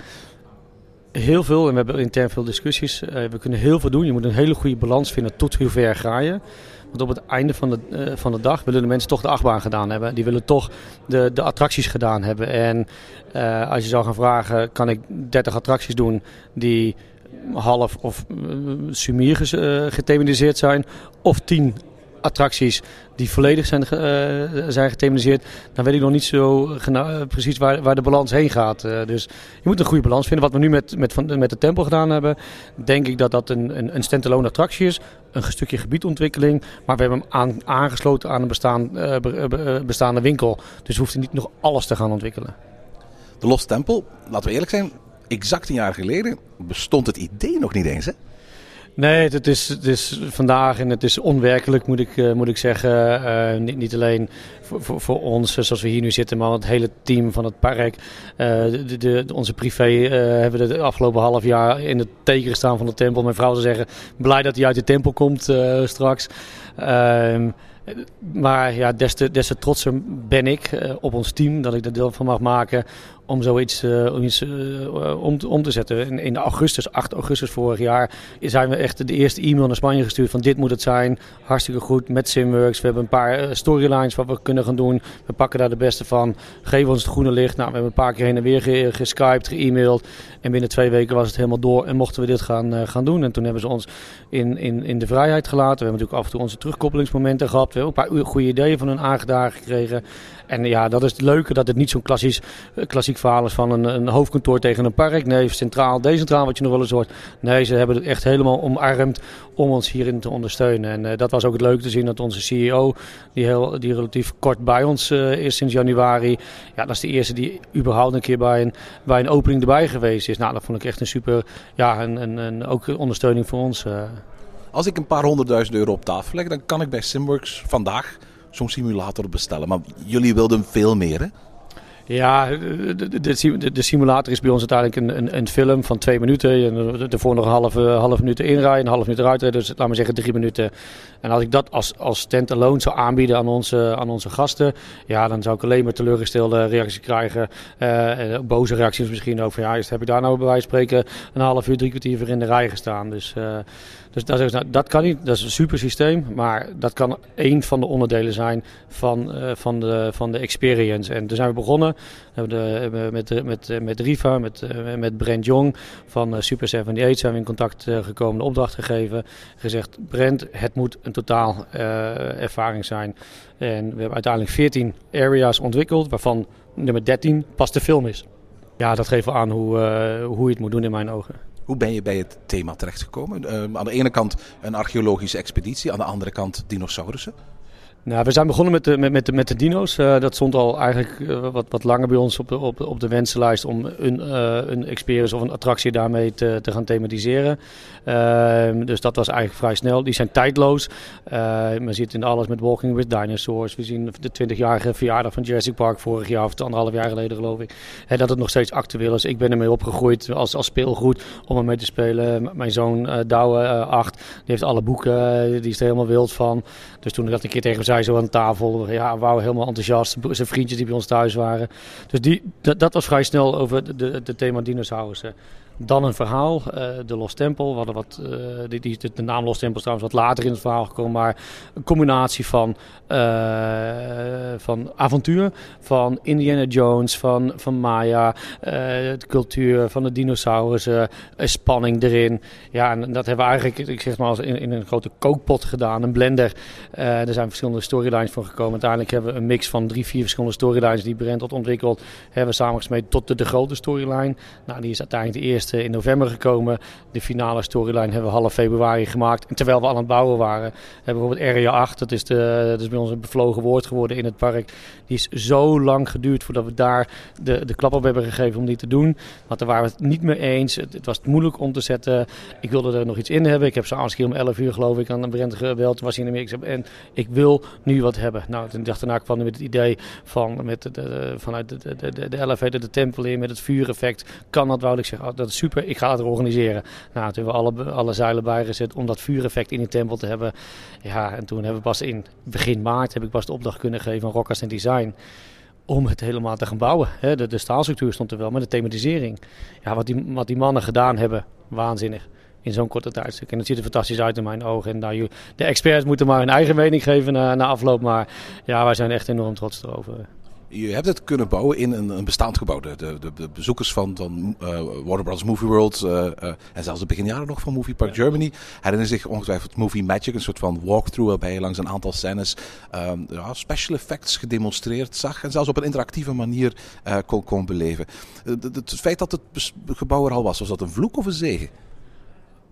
heel veel, en we hebben intern veel discussies. eh, we kunnen heel veel doen. Je moet een hele goede balans vinden tot hoe ver ga je. Want op het einde van de, eh, van de dag willen de mensen toch de achtbaan gedaan hebben. Die willen toch de, de attracties gedaan hebben. En eh, als je zou gaan vragen, kan ik 30 attracties doen die half of sumier gethematiseerd zijn. Of 10 attracties die volledig zijn, eh, zijn gethematiseerd, dan weet ik nog niet zo eh, precies waar, waar de balans heen gaat. Eh, dus je moet een goede balans vinden. Wat we nu met, met, van, met de tempel gedaan hebben, denk ik dat dat een, een, een stand-alone attractie is. Een stukje gebiedontwikkeling, maar we hebben hem aan, aangesloten aan een bestaan, be- be- bestaande winkel. Dus we hoeven niet nog alles te gaan ontwikkelen.
De Lost Temple, laten we eerlijk zijn, exact een jaar geleden bestond het idee nog niet eens. Hè?
Nee, het is, is vandaag en het is onwerkelijk, moet ik, eh, moet ik zeggen. Eh, niet, niet alleen voor, voor, voor ons, eh, zoals we hier nu zitten, maar het hele team van het park. De, de, onze privé hebben de afgelopen half jaar in het teken gestaan van de tempel. Mijn vrouw zou zeggen, blij dat hij uit de tempel komt straks. Ehm, maar ja, des te, des te trotser ben ik op ons team dat ik er deel van mag maken om zoiets eh, om, iets, eh, om, te- om te zetten. In, in augustus, 8 augustus vorig jaar, zijn we echt de eerste e-mail naar Spanje gestuurd van dit moet het zijn. Hartstikke goed met Simworks. We hebben een paar eh, storylines wat we kunnen gaan doen. We pakken daar de beste van. Geef ons het groene licht. Nou, we hebben een paar keer heen en weer ge- geskyped, ge-mailed. En binnen twee weken was het helemaal door en mochten we dit gaan, eh, gaan doen. En toen hebben ze ons in, in, in de vrijheid gelaten. We hebben natuurlijk af en toe onze terugkoppelingsmomenten gehad. We hebben een paar goede ideeën van hun aangedragen gekregen. En ja, dat is het leuke dat het niet zo'n klassisch, eh, klassiek verhaal is van een, een hoofdkantoor tegen een park. Nee, centraal, decentraal wat je nog wel eens hoort. Nee, ze hebben het echt helemaal omarmd om ons hierin te ondersteunen. En eh, dat was ook het leuke te zien dat onze CEO, die, heel, die relatief kort bij ons eh, is sinds januari. Ja, dat is de eerste die überhaupt een keer bij een, bij een opening erbij geweest is. Nou, dat vond ik echt een super, ja, een, een, een, ook ondersteuning voor ons.
Als ik een paar honderdduizend euro op tafel leg, dan kan ik bij Simworks vandaag zo'n simulator bestellen. Maar jullie wilden veel meer, hè?
Ja, de, de, de, de simulator is bij ons uiteindelijk een, een, een film van twee minuten. En ervoor nog een halve, half minuut inrijden, een half minuut eruit rijden. Dus laten we zeggen drie minuten. En als ik dat als, als stand-alone zou aanbieden aan onze, aan onze gasten, ja, dan zou ik alleen maar teleurgestelde reacties krijgen. Eh, en boze reacties misschien over, ja, heb ik daar nou bij wijze van spreken een half uur, drie kwartier voor in de rij gestaan. Dus, dus dat, is, nou, dat kan niet, dat is een super systeem. Maar dat kan één van de onderdelen zijn van, uh, van, de, van de experience. En toen zijn we begonnen. De, met, met, met Riva, met, met Brent Jong van Super 78 zijn we in contact gekomen, de opdracht gegeven. Gezegd, Brent, het moet een totaal ervaring zijn. En we hebben uiteindelijk 14 areas ontwikkeld, waarvan nummer 13 pas de film is. Ja, dat geeft wel aan hoe, hoe je het moet doen in mijn ogen.
Hoe ben je bij het thema terechtgekomen? Uh, aan de ene kant een archeologische expeditie, aan de andere kant dinosaurussen.
Nou, we zijn begonnen met de, met, met de, met de dino's. Uh, dat stond al eigenlijk uh, wat, wat langer bij ons op de, op, op de wensenlijst om een, uh, een experience of een attractie daarmee te, te gaan thematiseren. Ehm, dus dat was eigenlijk vrij snel. Die zijn tijdloos. we zitten in alles met Walking with Dinosaurs. We zien de 20-jarige verjaardag van Jurassic Park vorig jaar of anderhalf jaar geleden geloof ik. Dat het nog steeds actueel is. Ik ben ermee opgegroeid als, als speelgoed om ermee te spelen. Mijn zoon Douwe, 8, die heeft alle boeken. die is er helemaal wild van. Dus toen ik dat een keer tegen zei zo aan tafel. Ja, wou helemaal enthousiast. Zijn vriendjes die bij ons thuis waren. Dus die, dat, dat was vrij snel over de thema dinosaurussen. Dan een verhaal, uh, de Lost hadden wat, uh, die, die, de naam Lost Temple is trouwens wat later in het verhaal gekomen. Maar een combinatie van, uh, van avontuur, van Indiana Jones, van, van Maya, de cultuur van de dinosaurussen, spanning erin. Ja, en dat hebben we eigenlijk, ik zeg maar, als in, in een grote kookpot gedaan, een blender. er zijn verschillende storylines voor gekomen. Uiteindelijk hebben we een mix van drie, vier verschillende storylines die Brent had ontwikkeld. Hebben we samengesmeed tot de, de grote storyline. Nou, die is uiteindelijk de eerste in november gekomen. De finale storyline hebben we half februari gemaakt. En terwijl we aan het bouwen waren, hebben we bijvoorbeeld Area 8, dat is, de, dat is bij ons een bevlogen woord geworden in het park. Die is zo lang geduurd voordat we daar de, de klap op hebben gegeven om die te doen. Want daar waren we het niet mee eens. Het, was moeilijk om te zetten. Ik wilde er nog iets in hebben. Ik heb s'avonds om 11 uur geloof ik aan een Brent geweld. was hij in Amerika. En ik wil nu wat hebben. Nou, toen dacht daarna kwam met het idee van met de, de, vanuit de, de, de, de elevator de tempel in met het vuureffect. Kan dat, wou ik zeggen. Oh, dat super, ik ga het organiseren. Nou, toen hebben we alle, alle zeilen bijgezet om dat vuureffect in die tempel te hebben. Ja, en toen hebben we pas in begin maart heb ik pas de opdracht kunnen geven aan Rockers en Design om het helemaal te gaan bouwen. De, de staalstructuur stond er wel, maar de thematisering. Ja, wat die, wat die mannen gedaan hebben, waanzinnig. In zo'n korte tijdstuk. En het ziet er fantastisch uit in mijn ogen. En nou, de experts moeten maar hun eigen mening geven na, na afloop. Maar ja, wij zijn echt enorm trots erover
je hebt het kunnen bouwen in een, een bestaand gebouw. De, de, de bezoekers van, van uh, Warner Bros. Movie World uh, uh, en zelfs de beginjaren nog van Movie Park Germany herinneren zich ongetwijfeld Movie Magic, een soort van walkthrough waarbij je langs een aantal scènes um, ja, special effects gedemonstreerd zag en zelfs op een interactieve manier kon, kon beleven. het feit dat het gebouw er al was, was dat een vloek of een zegen?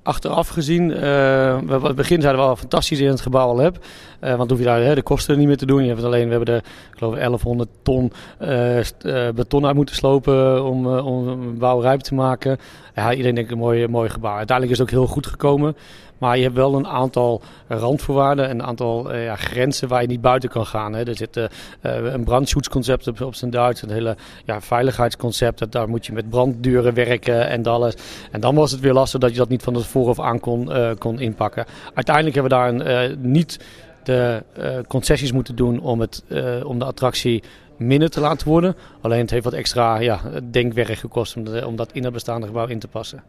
Achteraf gezien, uh, we, het begin zeiden we al fantastisch in het gebouw al heb. Uh, want hoef je daar de kosten niet meer te doen. Je hebt alleen, we hebben er geloof ik 1100 ton uh, beton uit moeten slopen om, om een bouw rijp te maken. Ja, iedereen denkt een mooi, mooi gebouw. Uiteindelijk is het ook heel goed gekomen. Maar je hebt wel een aantal randvoorwaarden en een aantal uh, ja, grenzen waar je niet buiten kan gaan. Hè. Er zit uh, een brandschutzconcept op, op zijn Duits, een hele ja, veiligheidsconcept. Daar moet je met branddeuren werken en alles. En dan was het weer lastig dat je dat niet van tevoren af aan kon, kon inpakken. Uiteindelijk hebben we daar een, niet de concessies moeten doen om, het, om de attractie minder te laten worden. Alleen het heeft wat extra ja, denkwerk gekost om dat in het bestaande gebouw in te passen.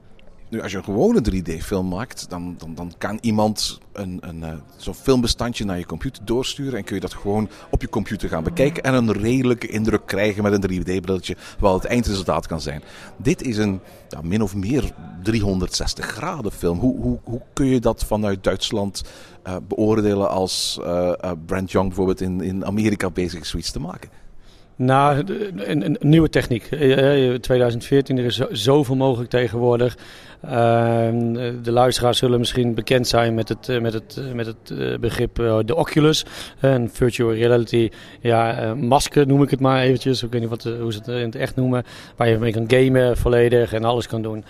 Nu, als je een gewone 3D-film maakt, dan, dan, dan kan iemand een, een, uh, zo'n filmbestandje naar je computer doorsturen. En kun je dat gewoon op je computer gaan bekijken. En een redelijke indruk krijgen met een 3D-brilletje, wat het eindresultaat kan zijn. Dit is een min of meer 360 graden film. Hoe, hoe, hoe kun je dat vanuit Duitsland uh, beoordelen als uh, Brent Young bijvoorbeeld in, in Amerika bezig is zoiets te maken?
Nou, een, nieuwe techniek. 2014, er is zoveel mogelijk tegenwoordig. Ehm, de luisteraars zullen misschien bekend zijn met het, eh, met het, eh, met het eh, begrip de Oculus. Een virtual reality ja, masker noem ik het maar eventjes. Ik weet niet wat, hoe ze het in het echt noemen. Waar je mee kan gamen volledig en alles kan doen.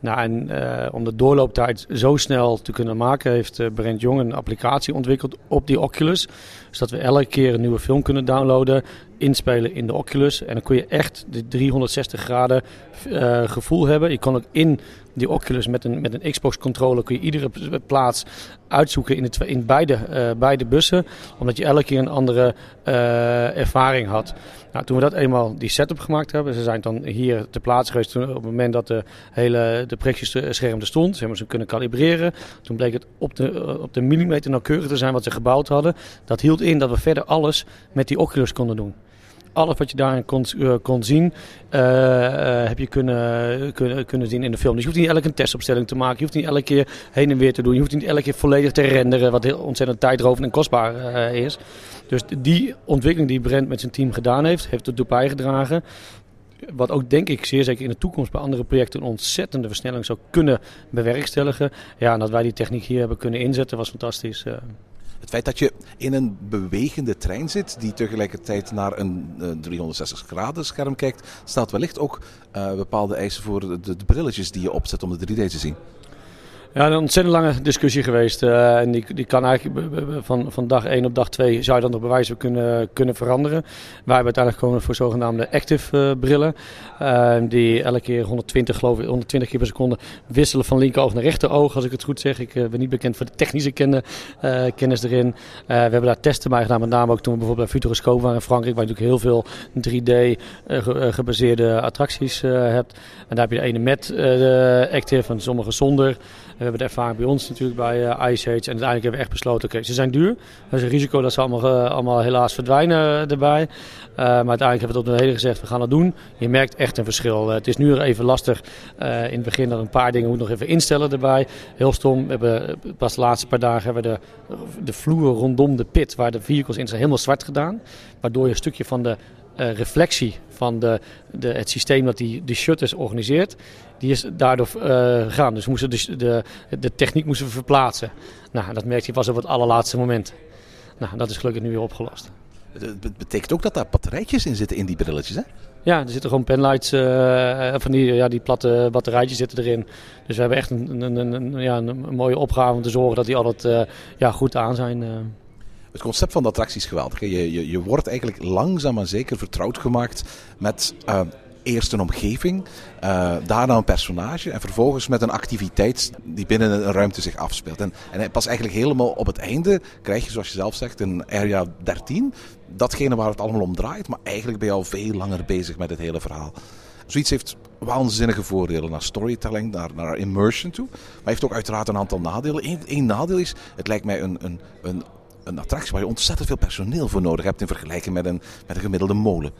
Nou, en om de doorlooptijd zo snel te kunnen maken, heeft Brent Jong een applicatie ontwikkeld op die Oculus. Zodat we elke keer een nieuwe film kunnen downloaden, inspelen in de Oculus. En dan kun je echt de 360 graden uh, gevoel hebben. Je kan ook in die Oculus met een, met een Xbox controller kun je iedere plaats uitzoeken in, het, in beide, uh, beide bussen. Omdat je elke keer een andere uh, ervaring had. Nou, toen we dat eenmaal die setup gemaakt hebben, ze zijn dan hier te plaatsen geweest op het moment dat de hele de projectiescherm er stond. Ze hebben ze kunnen kalibreren. Toen bleek het op de, op de millimeter nauwkeurig te zijn wat ze gebouwd hadden. Dat hield in dat we verder alles met die Oculus konden doen alles wat je daarin kon, uh, kon zien, uh, uh, heb je kunnen, kunnen, kunnen zien in de film. Dus je hoeft niet elke een testopstelling te maken. Je hoeft niet elke keer heen en weer te doen. Je hoeft niet elke keer volledig te renderen, wat heel ontzettend tijdrovend en kostbaar is. Dus die ontwikkeling die Brent met zijn team gedaan heeft, heeft ertoe bijgedragen. Wat ook denk ik zeer zeker in de toekomst bij andere projecten een ontzettende versnelling zou kunnen bewerkstelligen. Ja, en dat wij die techniek hier hebben kunnen inzetten was fantastisch.
Het feit dat je in een bewegende trein zit die tegelijkertijd naar een uh, 360 graden scherm kijkt, staat wellicht ook uh, bepaalde eisen voor de, de, brilletjes die je opzet om de 3D te zien.
Ja, een ontzettend lange discussie geweest. Uh, en die, die kan eigenlijk van, van dag 1 op dag 2 zou je dan nog bewijzen kunnen, kunnen veranderen. Wij hebben uiteindelijk gekomen voor zogenaamde active uh, brillen. Uh, die elke keer 120, geloof ik, 120 keer per seconde wisselen van linker oog naar rechter oog, als ik het goed zeg. Ik ben niet bekend voor de technische kennis erin. we hebben daar testen bij gedaan, met name ook toen we bijvoorbeeld bij Futuroscope waren in Frankrijk, waar je natuurlijk heel veel 3D gebaseerde attracties hebt. En daar heb je de ene met active en sommige zonder. We hebben de ervaring bij ons natuurlijk bij uh, Ice Age. En uiteindelijk hebben we echt besloten, oké, ze zijn duur. Er is een risico dat ze allemaal, uh, allemaal helaas verdwijnen erbij. Uh, maar uiteindelijk hebben we tot de hele gezegd, we gaan dat doen. Je merkt echt een verschil. het is nu even lastig in het begin dat een paar dingen moet nog even instellen erbij. Heel stom. We hebben pas de laatste paar dagen hebben we de, de vloer rondom de pit, waar de vehicles in zijn, helemaal zwart gedaan. Waardoor je een stukje van de reflectie van de, de, het systeem dat die, de shutters organiseert, die is daardoor uh, gegaan. Dus moesten dus de, de techniek moesten we verplaatsen. Nou, dat merkte je pas op het allerlaatste moment. Nou, dat is gelukkig nu weer opgelost.
Het betekent ook dat daar batterijtjes in zitten in die brilletjes, hè?
Ja, er zitten gewoon penlights, uh, van die, ja, die platte batterijtjes zitten erin. Dus we hebben echt een, een, een, ja, een, mooie opgave om te zorgen dat die altijd uh, ja, goed aan zijn.
Het concept van de attractie is geweldig. Je, je, je wordt eigenlijk langzaam maar zeker vertrouwd gemaakt met eerst een omgeving, uh, daarna een personage en vervolgens met een activiteit die binnen een ruimte zich afspeelt. En, en pas eigenlijk helemaal op het einde krijg je, zoals je zelf zegt, een Area 13. Datgene waar het allemaal om draait, maar eigenlijk ben je al veel langer bezig met het hele verhaal. Zoiets heeft waanzinnige voordelen naar storytelling, naar, naar immersion toe. Maar heeft ook uiteraard een aantal nadelen. Eén nadeel is, het lijkt mij een, een, een een attractie waar je ontzettend veel personeel voor nodig hebt in vergelijking met een, met een gemiddelde molen.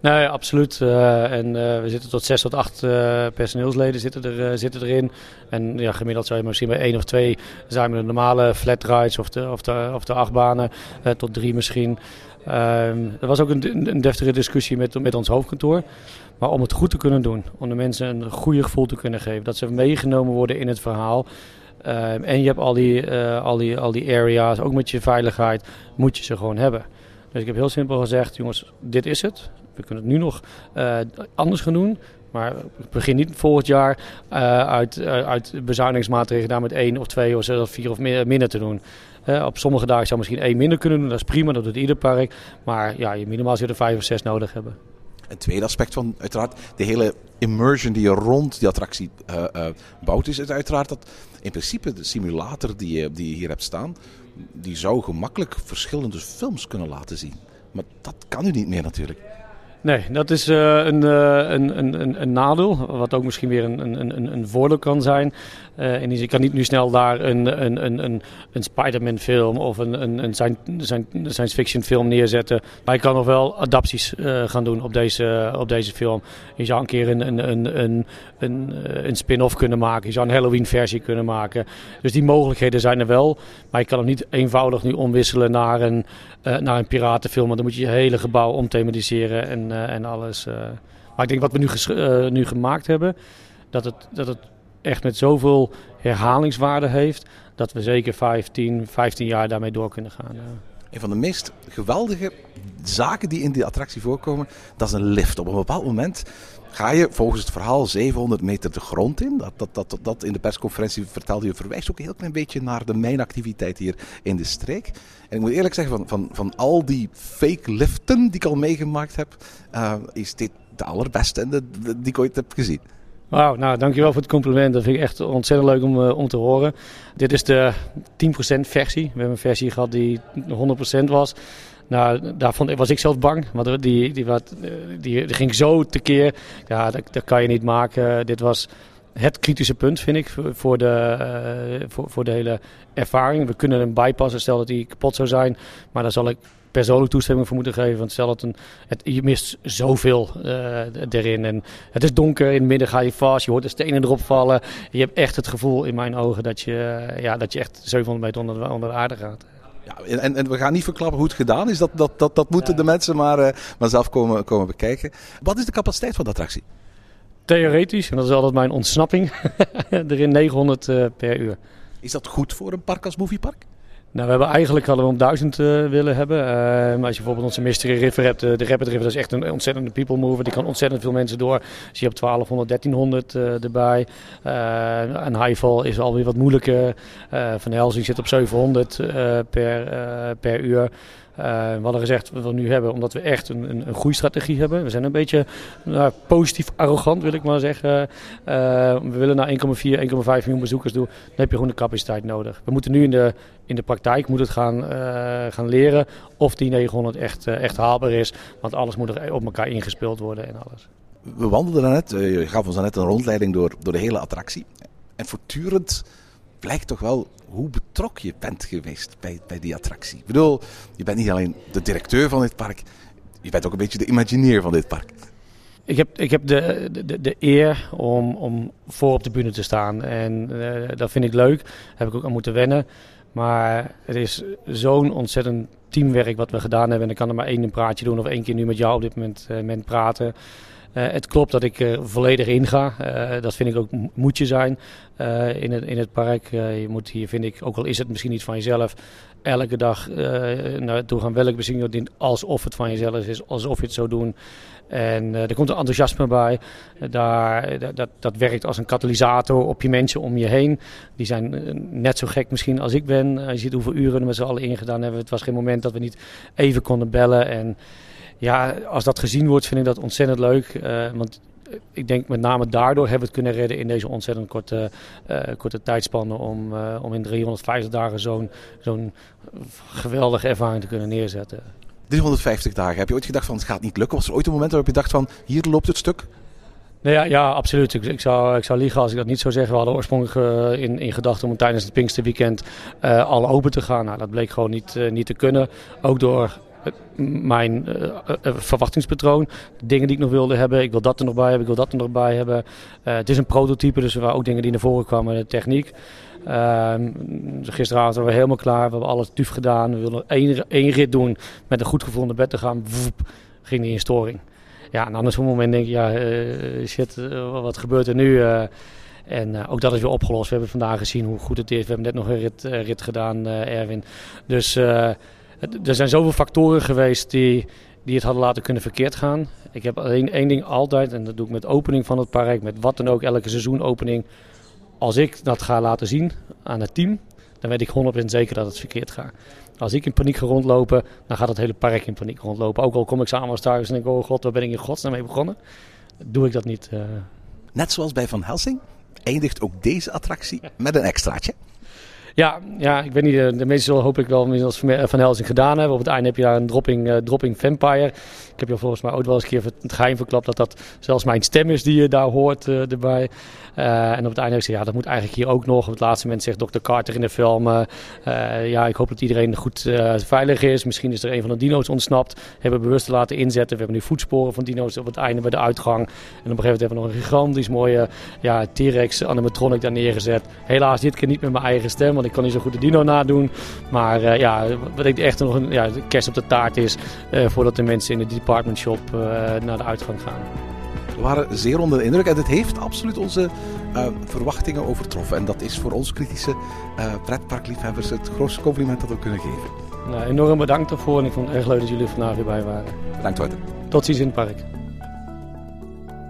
Nee, absoluut. Uh, en uh, we zitten tot zes tot acht uh, personeelsleden zitten, er, zitten erin. En ja, gemiddeld zou je misschien bij één of twee zijn met de normale flat rides of de, of de, of de achtbanen, tot drie misschien. Ehm, er was ook een, een deftige discussie met, met ons hoofdkantoor. Maar om het goed te kunnen doen, om de mensen een goede gevoel te kunnen geven, dat ze meegenomen worden in het verhaal. Uh, en je hebt al die, al, die, al die areas, ook met je veiligheid, moet je ze gewoon hebben. Dus ik heb heel simpel gezegd, jongens, dit is het. We kunnen het nu nog uh, anders gaan doen. Maar begin niet volgend jaar uit, uit bezuinigingsmaatregelen daar met één of twee of zelfs vier of meer, minder te doen. op sommige dagen zou misschien één minder kunnen doen, dat is prima, dat doet ieder park. Maar ja, je minimaal zult er vijf of zes nodig hebben.
Een tweede aspect van uiteraard de hele immersion die je rond die attractie bouwt, is het uiteraard dat in principe de simulator die je, die hier hebt staan, die zou gemakkelijk verschillende films kunnen laten zien. Maar dat kan nu niet meer natuurlijk.
Nee, dat is uh, een, uh, een, een, een nadeel, wat ook misschien weer een, een, een, een voordeel kan zijn. Uh, en je kan niet nu snel daar een, een, een, een, een Spider-Man film of een, een, een science fiction film neerzetten. Maar je kan nog wel adapties gaan doen op deze, op deze film. Je zou een keer een, een, een, een, een, een spin-off kunnen maken. Je zou een Halloween versie kunnen maken. Dus die mogelijkheden zijn er wel. Maar je kan hem niet eenvoudig nu omwisselen naar een, naar een piratenfilm. Want dan moet je je hele gebouw omthematiseren en en, alles. Maar ik denk wat we nu, nu gemaakt hebben, dat het, dat het echt met zoveel herhalingswaarde heeft, dat we zeker 15, 15 jaar daarmee door kunnen gaan.
Een van de meest geweldige zaken die in die attractie voorkomen, dat is een lift. Op een bepaald moment ga je volgens het verhaal 700 meter de grond in. Dat, dat, dat, dat in de persconferentie vertelde je, verwijst ook een heel klein beetje naar de mijnactiviteit hier in de streek. En ik moet eerlijk zeggen, van, van, van al die fake liften die ik al meegemaakt heb, uh, is dit de allerbeste die ik ooit heb gezien.
Wauw, nou dankjewel voor het compliment. Dat vind ik echt ontzettend leuk om, uh, om te horen. Dit is de 10% versie. We hebben een versie gehad die 100% was. Nou, daar vond, was ik zelf bang. Want die, die, wat, eh, die, ging zo tekeer. Ja, dat, dat kan je niet maken. Dit was het kritische punt, vind ik, voor de, uh, voor, de hele ervaring. We kunnen hem bypassen, stel dat die kapot zou zijn. Maar daar zal ik persoonlijk toestemming voor moeten geven. Want stel dat een, het, je mist zoveel uh, erin. En het is donker, in het midden ga je vast, je hoort de stenen erop vallen. Je hebt echt het gevoel in mijn ogen dat je, uh, ja, dat je echt 700 meter onder, onder de aarde gaat.
Ja, en, en we gaan niet verklappen hoe het gedaan is. Dat, dat, dat, dat moeten de mensen maar, uh, maar zelf komen, komen bekijken. Wat is de capaciteit van de attractie?
Theoretisch, en dat is altijd mijn ontsnapping, erin 900 uh, per uur.
Is dat goed voor een park als Moviepark?
Nou, we hebben eigenlijk hadden we om 1000 uh, willen hebben. Maar als je bijvoorbeeld onze Mystery River hebt, de, de Rapid River, dat is echt een ontzettende people mover. Die kan ontzettend veel mensen door. Dus je hebt 1200, 1300 uh, erbij. en Highfall is alweer wat moeilijker. Van Helsing zit op 700 per, per uur. Uh, we hadden gezegd wat we nu hebben, omdat we echt een, een, een groeistrategie hebben. We zijn een beetje nou, positief arrogant, wil ik maar zeggen. Uh, we willen naar 1,4, 1,5 miljoen bezoekers doen. Dan heb je gewoon de capaciteit nodig. We moeten nu in de, in de praktijk moet het gaan, uh, gaan leren of die 900 echt, echt haalbaar is. Want alles moet er op elkaar ingespeeld worden en alles.
We wandelden net, je gaf ons net een rondleiding door, door de hele attractie. En voortdurend blijkt toch wel hoe betrokken je bent geweest bij, bij die attractie. Ik bedoel, je bent niet alleen de directeur van dit park, je bent ook een beetje de imagineer van dit park.
Ik heb, ik heb de, de, de eer om, om voor op de bühne te staan. En uh, dat vind ik leuk. Daar heb ik ook aan moeten wennen. Maar het is zo'n ontzettend teamwerk wat we gedaan hebben. En ik kan er maar één een praatje doen of één keer nu met jou op dit moment, moment praten. Uh, het klopt dat ik er volledig in ga. Uh, dat vind ik ook moet je zijn in, het, in het park. je moet hier, vind ik, ook al is het misschien niet van jezelf, elke dag naartoe gaan welk bezinning dient alsof het van jezelf is, alsof je het zou doen. En er komt een enthousiasme bij. Daar, dat, dat werkt als een katalysator op je mensen om je heen. Die zijn net zo gek misschien als ik ben. je ziet hoeveel uren we met z'n allen ingedaan hebben. Het was geen moment dat we niet even konden bellen. En ja, als dat gezien wordt, vind ik dat ontzettend leuk. Uh, want ik denk met name daardoor hebben we het kunnen redden in deze ontzettend korte, uh, korte tijdspannen. Om, uh, om in 350 dagen zo'n zo'n geweldige ervaring te kunnen neerzetten.
350 dagen. Heb je ooit gedacht van het gaat niet lukken? Was er ooit een moment waarop je dacht van hier loopt het stuk?
Nee, ja, ja, absoluut. Ik, ik, zou, ik zou liegen als ik dat niet zou zeggen. We hadden oorspronkelijk uh, in, in gedachten om tijdens het Pinksterweekend uh, al open te gaan. Nou, dat bleek gewoon niet, uh, niet te kunnen. Ook door mijn uh, uh, verwachtingspatroon. Dingen die ik nog wilde hebben. Ik wil dat er nog bij hebben. Ik wil dat er nog bij hebben. Het is een prototype, dus er waren ook dingen die naar voren kwamen. De techniek. gisteravond waren we helemaal klaar. We hebben alles tuf gedaan. We wilden één, rit doen met een goed gevoel naar bed te gaan. Woep, ging die in storing. Ja, en dan is zo'n moment denk ik, ja, shit, wat gebeurt er nu? En ook dat is weer opgelost. We hebben vandaag gezien hoe goed het is. We hebben net nog een rit, rit gedaan, Erwin. Dus er zijn zoveel factoren geweest die, die het hadden laten kunnen verkeerd gaan. Ik heb alleen één ding altijd, en dat doe ik met opening van het park, met wat dan ook, elke seizoenopening. Als ik dat ga laten zien aan het team, dan weet ik 100% zeker dat het verkeerd gaat. Als ik in paniek ga rondlopen, dan gaat het hele park in paniek rondlopen. Ook al kom ik samen thuis en denk oh god, waar ben ik in godsnaam mee begonnen? Doe ik dat niet. Uh...
Net zoals bij Van Helsing eindigt ook deze attractie met een extraatje.
Ja, ja, ik weet niet, de, de meesten zullen hoop ik wel inmiddels Van Helsing gedaan hebben. Op het einde heb je daar een dropping, uh, dropping vampire. Ik heb je volgens mij ook wel eens een keer het geheim verklapt dat dat zelfs mijn stem is die je daar hoort erbij. En op het einde heb ik ja, dat moet eigenlijk hier ook nog. Op het laatste moment zegt Dr. Carter in de film, ja, ik hoop dat iedereen goed veilig is. Misschien is er een van de dino's ontsnapt. Hebben we bewust laten inzetten. We hebben nu voetsporen van dino's op het einde bij de uitgang. En op een gegeven moment hebben we nog een gigantisch mooie ja, T-Rex animatronic daar neergezet. Helaas dit keer niet met mijn eigen stem, want ik kan niet zo goed de dino nadoen. Maar uh, ja, wat ik echt nog een ja, kerst op de taart is, uh, voordat de mensen in de department shop uh, naar de uitgang gaan.
We waren zeer onder de indruk en het heeft absoluut onze verwachtingen overtroffen. En dat is voor ons kritische pretparkliefhebbers het grootste compliment dat we kunnen geven.
Nou, enorm bedankt daarvoor en ik vond het erg leuk dat jullie vandaag weer bij waren.
Bedankt Wouter.
Tot ziens in het park.